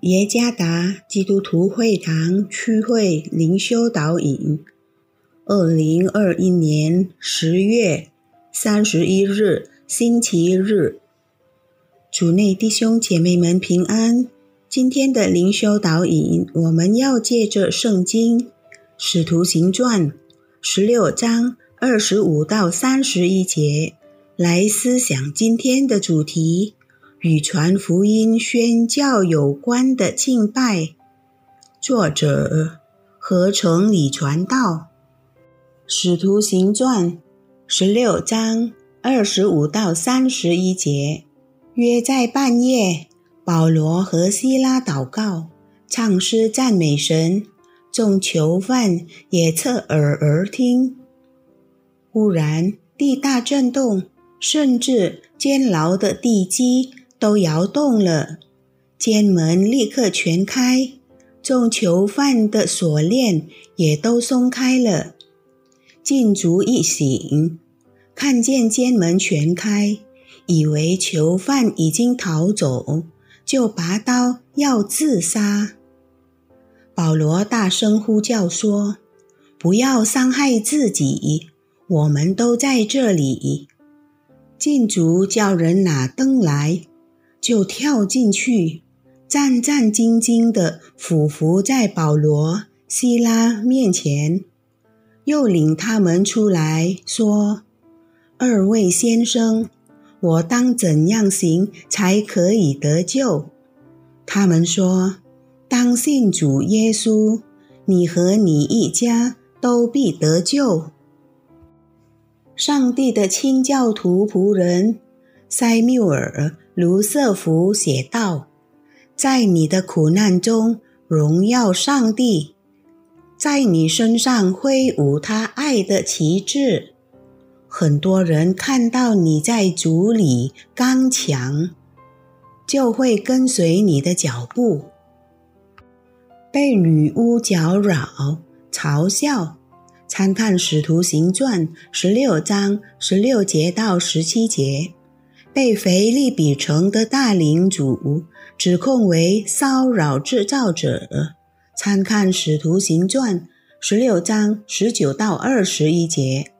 耶加达基督徒会堂区会灵修导引，二零二一年十月三十一日星期日，主内弟兄姐妹们平安。今天的灵修导引，我们要借着圣经《使徒行传》十六章二十五到三十一节来思想今天的主题。与传福音、宣教有关的敬拜，作者何成礼传道，《使徒行传》十六章二十五到三十一节。约在半夜，保罗和希拉祷告、唱诗赞美神，众囚犯也侧耳而听。忽然地大震动，甚至监牢的地基。都摇动了，监门立刻全开，众囚犯的锁链也都松开了。禁足一醒，看见监门全开，以为囚犯已经逃走，就拔刀要自杀。保罗大声呼叫说：“不要伤害自己，我们都在这里。”禁足叫人拿灯来。就跳进去，战战兢兢地俯伏在保罗、希拉面前，又领他们出来说：“二位先生，我当怎样行才可以得救？”他们说：“当信主耶稣，你和你一家都必得救。”上帝的清教徒仆人塞缪尔。卢瑟福写道：“在你的苦难中荣耀上帝，在你身上挥舞他爱的旗帜。很多人看到你在主里刚强，就会跟随你的脚步。被女巫搅扰、嘲笑，参看《使徒行传》十六章十六节到十七节。”被腓利比城的大领主指控为骚扰制造者，参看《使徒行传》十六章十九到二十一节。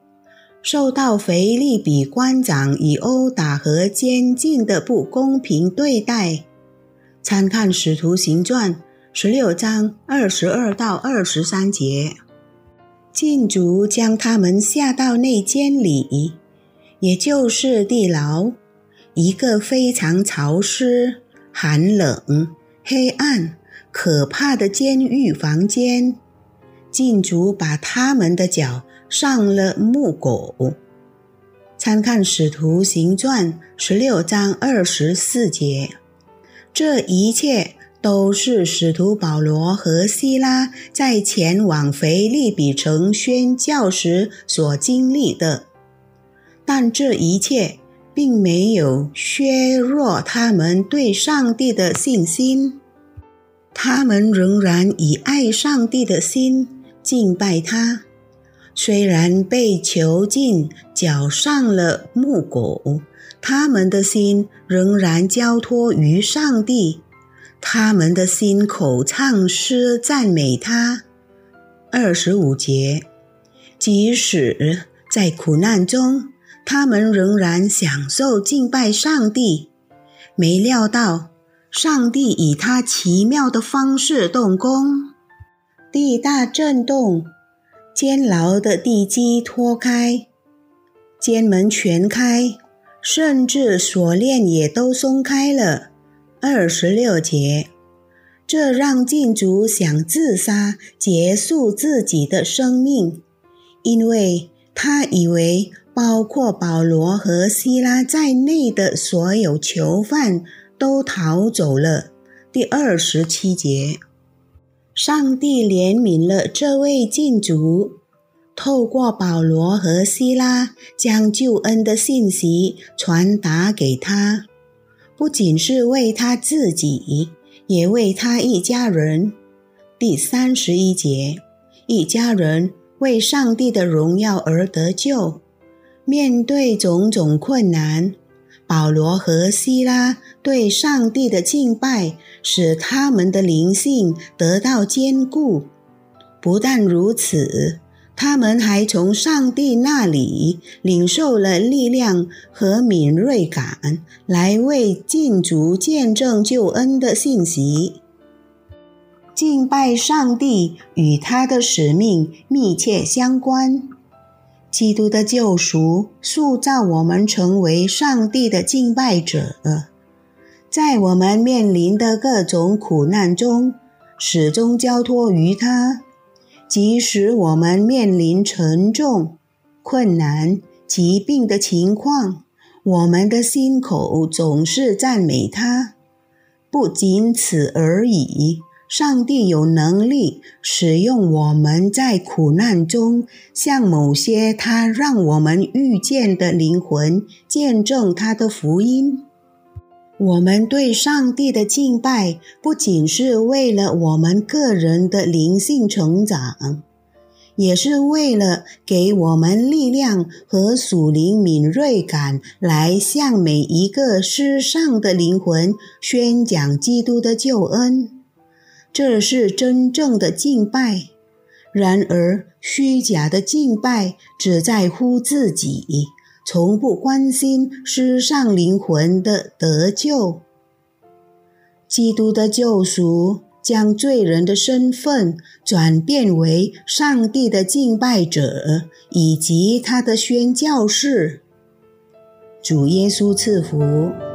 受到腓利比官长以殴打和监禁的不公平对待，参看《使徒行传》十六章二十二到二十三节。禁足将他们下到内监里，也就是地牢。一个非常潮湿、寒冷、黑暗、可怕的监狱房间，禁足把他们的脚上了木狗。参看《使徒行传》十六章二十四节。这一切都是使徒保罗和希拉在前往腓利比城宣教时所经历的，但这一切。并没有削弱他们对上帝的信心，他们仍然以爱上帝的心敬拜他。虽然被囚禁、绞上了木狗，他们的心仍然交托于上帝，他们的心口唱诗赞美他。二十五节，即使在苦难中。他们仍然享受敬拜上帝，没料到上帝以他奇妙的方式动工，地大震动，监牢的地基脱开，监门全开，甚至锁链也都松开了。二十六节，这让禁足想自杀，结束自己的生命，因为他以为。包括保罗和希拉在内的所有囚犯都逃走了。第二十七节，上帝怜悯了这位禁足，透过保罗和希拉将救恩的信息传达给他，不仅是为他自己，也为他一家人。第三十一节，一家人为上帝的荣耀而得救。面对种种困难，保罗和希拉对上帝的敬拜，使他们的灵性得到坚固。不但如此，他们还从上帝那里领受了力量和敏锐感，来为禁足见证救恩的信息。敬拜上帝与他的使命密切相关。基督的救赎塑造我们成为上帝的敬拜者，在我们面临的各种苦难中，始终交托于他。即使我们面临沉重、困难、疾病的情况，我们的心口总是赞美他。不仅此而已。上帝有能力使用我们在苦难中，向某些他让我们遇见的灵魂见证他的福音。我们对上帝的敬拜，不仅是为了我们个人的灵性成长，也是为了给我们力量和属灵敏锐感，来向每一个失丧的灵魂宣讲基督的救恩。这是真正的敬拜。然而，虚假的敬拜只在乎自己，从不关心失上灵魂的得救。基督的救赎将罪人的身份转变为上帝的敬拜者以及他的宣教士。主耶稣赐福。